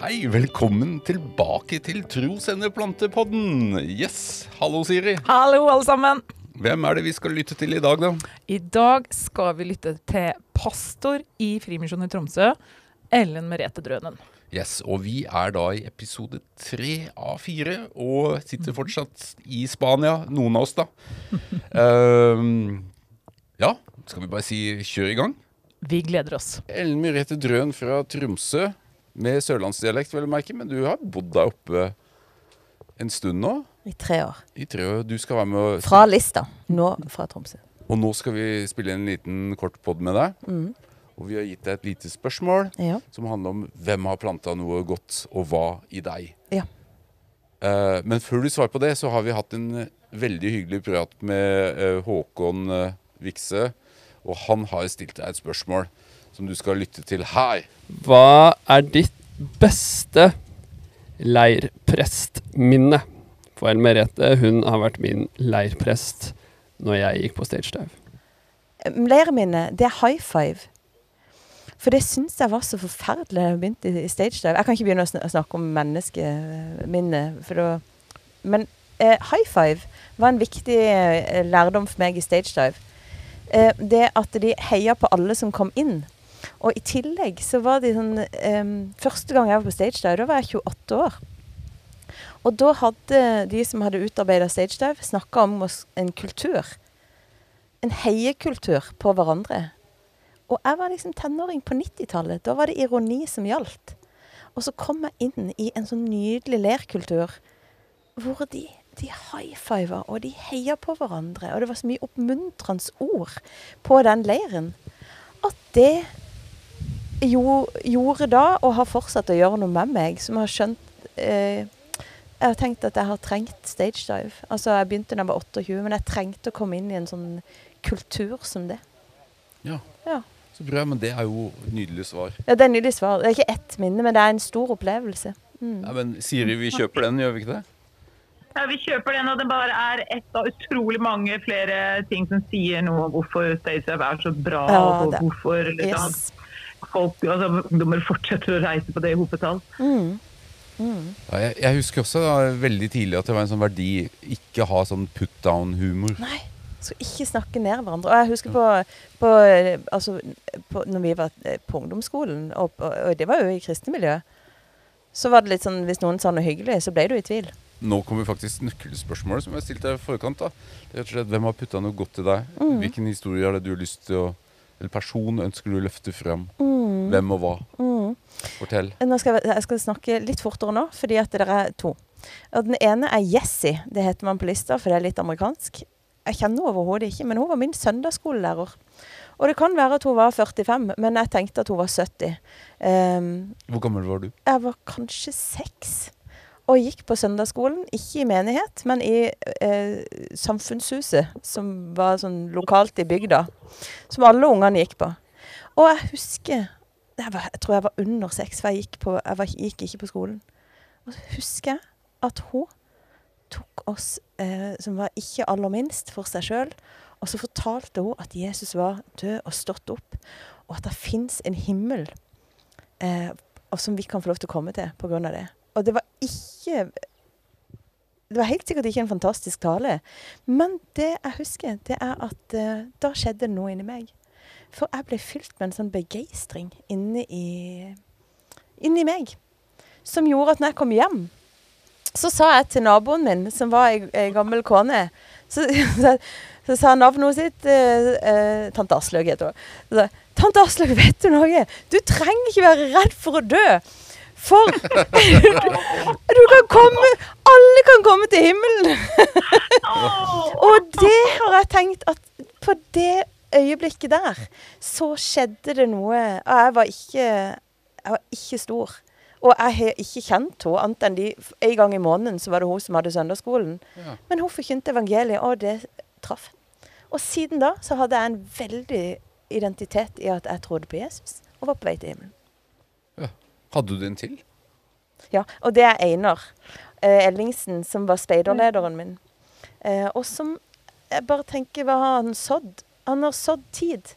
Hei, velkommen tilbake til Trosenderplantepodden. Yes, hallo Siri. Hallo, alle sammen. Hvem er det vi skal lytte til i dag, da? I dag skal vi lytte til pastor i Frimisjonen i Tromsø, Ellen Merete Drønen. Yes, og vi er da i episode tre av fire, og sitter fortsatt i Spania, noen av oss da. um, ja, skal vi bare si kjør i gang? Vi gleder oss. Ellen Merete Drøn fra Tromsø, med sørlandsdialekt vel å merke, men du har bodd der oppe en stund nå. I tre år. I tre år. Du skal være med å Fra Lista. Nå fra Tromsø. Og nå skal vi spille en liten kort pod med deg. Mm. Og vi har gitt deg et lite spørsmål Ja. som handler om hvem har planta noe godt, og hva i deg. Ja. Uh, men før du svarer på det, så har vi hatt en veldig hyggelig prat med uh, Håkon uh, Vikse. Og han har stilt deg et spørsmål som du skal lytte til her. Hva er ditt beste leirprestminne? For Ellen Merete hun har vært min leirprest når jeg gikk på stage dive. Leirminnet, det er high five. For det syns jeg var så forferdelig da jeg begynte i stage dive. Jeg kan ikke begynne å sn- å snakke om menneskeminnet, for da Men eh, high five var en viktig eh, lærdom for meg i stage dive. Eh, det at de heia på alle som kom inn. Og i tillegg så var det sånn um, Første gang jeg var på stage dive, da var jeg 28 år. Og da hadde de som hadde utarbeida stagedive, snakka om en kultur. En heiekultur på hverandre. Og jeg var liksom tenåring på 90-tallet. Da var det ironi som gjaldt. Og så kom jeg inn i en sånn nydelig lerkultur hvor de, de high-fiva og de heia på hverandre. Og det var så mye oppmuntrende ord på den leiren at det jo, gjorde da, og har fortsatt å gjøre noe med meg, som har skjønt eh, jeg har tenkt at jeg har trengt stage dive. Altså, jeg begynte da jeg var 28, men jeg trengte å komme inn i en sånn kultur som det. Ja. Ja. Så bra, men det er jo et nydelig svar. Ja, det er nydelig svar. Det er ikke ett minne, men det er en stor opplevelse. Mm. Ja, men Siri, vi kjøper den, gjør vi ikke det? Ja, Vi kjøper den, og det bare er ett av utrolig mange flere ting som sier noe om hvorfor StageLab er så bra, Ja, og hvorfor liksom, Yes. Folk, altså, ungdommer fortsetter å reise på det i hopetall. Mm. Mm. Ja, jeg, jeg husker også da, veldig tidlig at det var en sånn verdi ikke ha sånn put down-humor. Nei, skal ikke snakke ned hverandre. Og jeg husker på, på, altså, på når vi var eh, på ungdomsskolen, og, og, og det var jo i kristne miljø, så var det litt sånn hvis noen sa noe hyggelig, så ble du i tvil. Nå kommer faktisk nøkkelspørsmålet som jeg stilte deg i forkant. da. Det er Hvem har putta noe godt til deg? Mm. Hvilken historie har det du har lyst til å Eller person ønsker du å løfte frem? Mm. Hvem og hva? Mm. Fortell. Nå skal jeg, jeg skal snakke litt fortere nå, fordi at det er to. Og den ene er Jessie. Det heter man på lista, for det er litt amerikansk. Jeg kjenner overhodet ikke, men hun var min søndagsskolelærer. Og det kan være at hun var 45, men jeg tenkte at hun var 70. Um, Hvor gammel var du? jeg var kanskje seks. Og gikk på søndagsskolen, ikke i menighet, men i eh, Samfunnshuset, som var sånn lokalt i bygda. Som alle ungene gikk på. Og jeg husker Jeg, var, jeg tror jeg var under seks, for jeg gikk, på, jeg var, gikk ikke på skolen. Og så husker jeg at hun tok oss eh, som var ikke aller minst, for seg sjøl. Og så fortalte hun at Jesus var død og stått opp, og at det fins en himmel eh, som vi kan få lov til å komme til pga. det. Og det var ikke Det var helt sikkert ikke en fantastisk tale, men det jeg husker, det er at eh, da skjedde det noe inni meg. For jeg ble fylt med en sånn begeistring inni inni meg. Som gjorde at når jeg kom hjem, så sa jeg til naboen min, som var ei, gammel kone Så, så, så sa navnet sitt eh, eh, Tante Aslaug heter hun. Så Tante Aslaug, vet du noe? Du trenger ikke være redd for å dø. For du kan komme Alle kan komme til himmelen. Og det har jeg tenkt at på det øyeblikket der, så skjedde det noe Og jeg var ikke, jeg var ikke stor. Og jeg har ikke kjent henne annet enn de En gang i måneden så var det hun som hadde søndagsskolen. Ja. Men hun forkynte evangeliet, og det traff. Og siden da så hadde jeg en veldig identitet i at jeg trodde på Jesus, og var på vei til himmelen. Hadde du en til? Ja, og det er Einar eh, Ellingsen, som var speiderlederen min. Eh, og som jeg bare tenker, hva har han sådd? Han har sådd tid.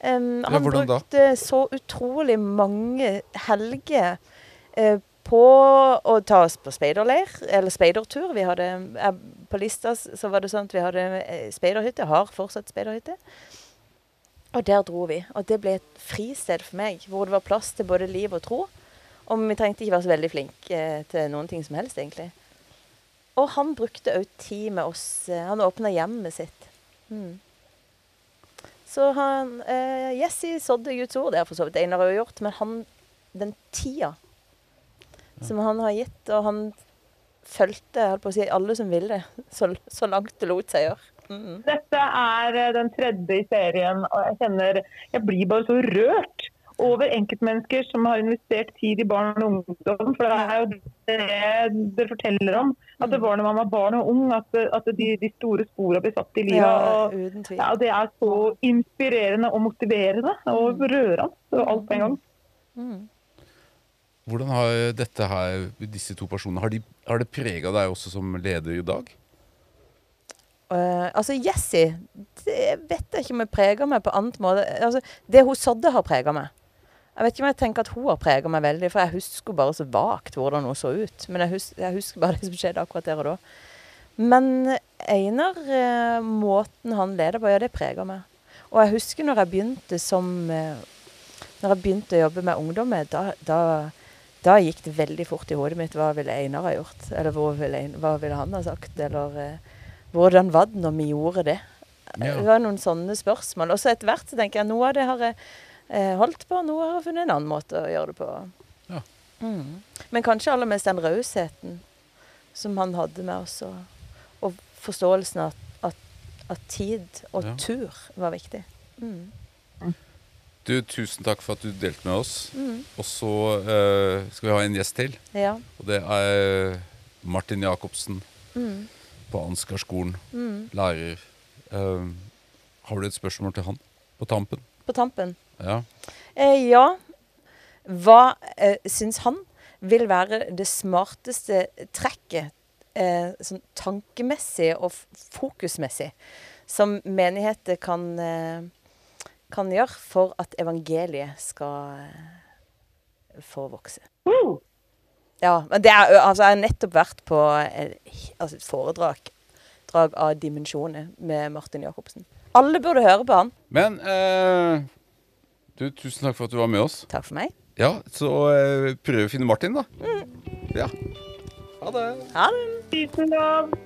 Ja, han da? brukte så utrolig mange helger uh, på å ta oss på speiderleir, eller speidertur. Vi hadde, eh, på lista så var det sånn at vi hadde eh, speiderhytte, har fortsatt speiderhytte. Og der dro vi. Og det ble et fristed for meg, hvor det var plass til både liv og tro. Og vi trengte ikke være så veldig flinke til noen ting som helst, egentlig. Og han brukte òg tid med oss. Han åpna hjemmet sitt. Mm. Så han eh, Jesse sådde Guds ord, det har for så vidt Einar òg gjort, men han den tida som han har gitt, og han fulgte holdt på å si, alle som ville, så, så langt det lot seg gjøre. Mm. Dette er eh, den tredje i serien, og jeg kjenner Jeg blir bare så rørt over enkeltmennesker som har investert tid i barn og ungdom. For det er jo det dere forteller om. At det var når man var barn og ung at, at de, de store sporene blir satt i livet. Ja, og, ja, det er så inspirerende og motiverende og rørende. og Alt på en gang. Mm. Hvordan har dette her, disse to personene, har, de, har det prega deg også som leder i dag? Uh, altså, Jessie, det vet jeg ikke om jeg preger meg på annet måte. Altså, det hun sådde, har prega meg. Jeg vet ikke om jeg tenker at hun har prega meg veldig, for jeg husker bare så vagt hvordan hun så ut. Men jeg, husker, jeg husker bare det som skjedde akkurat der og da. Men Einar, eh, måten han leder på, ja, det preger meg. Og jeg husker når jeg begynte som eh, Når jeg begynte å jobbe med ungdommer, da, da, da gikk det veldig fort i hodet mitt hva ville Einar ha gjort? Eller ville, hva ville han ha sagt? Eller eh, hvordan var det når vi gjorde det? Ja. Det var noen sånne spørsmål. Og så etter hvert så tenker jeg noe av det har jeg holdt på, Nå har jeg funnet en annen måte å gjøre det på. Ja. Mm. Men kanskje aller mest den rausheten som han hadde med oss, og, og forståelsen av at, at tid og Ja. tur var viktig. Mm. Du, Tusen takk for at du delte med oss. Mm. Og så uh, skal vi ha en gjest til. Ja. Og det er Martin Jacobsen Mm. på Ansgarskolen. Mm. Lærer. Uh, har du et spørsmål til han på tampen? På tampen. Ja. Eh, ja. Hva eh, syns han vil være det smarteste trekket, eh, sånn tankemessig og fokusmessig, som menigheter kan, eh, kan gjøre for at evangeliet skal eh, få vokse? Mm. Ja, men det er, altså, jeg har nettopp vært på eh, altså et foredrag drag av dimensjoner med Martin Jacobsen. Alle burde høre på han. Men eh, du, tusen takk for at du var med oss. Takk for meg. Ja, så eh, prøv å finne Martin, da. Ja. Ha det. Ha det. Tusen takk.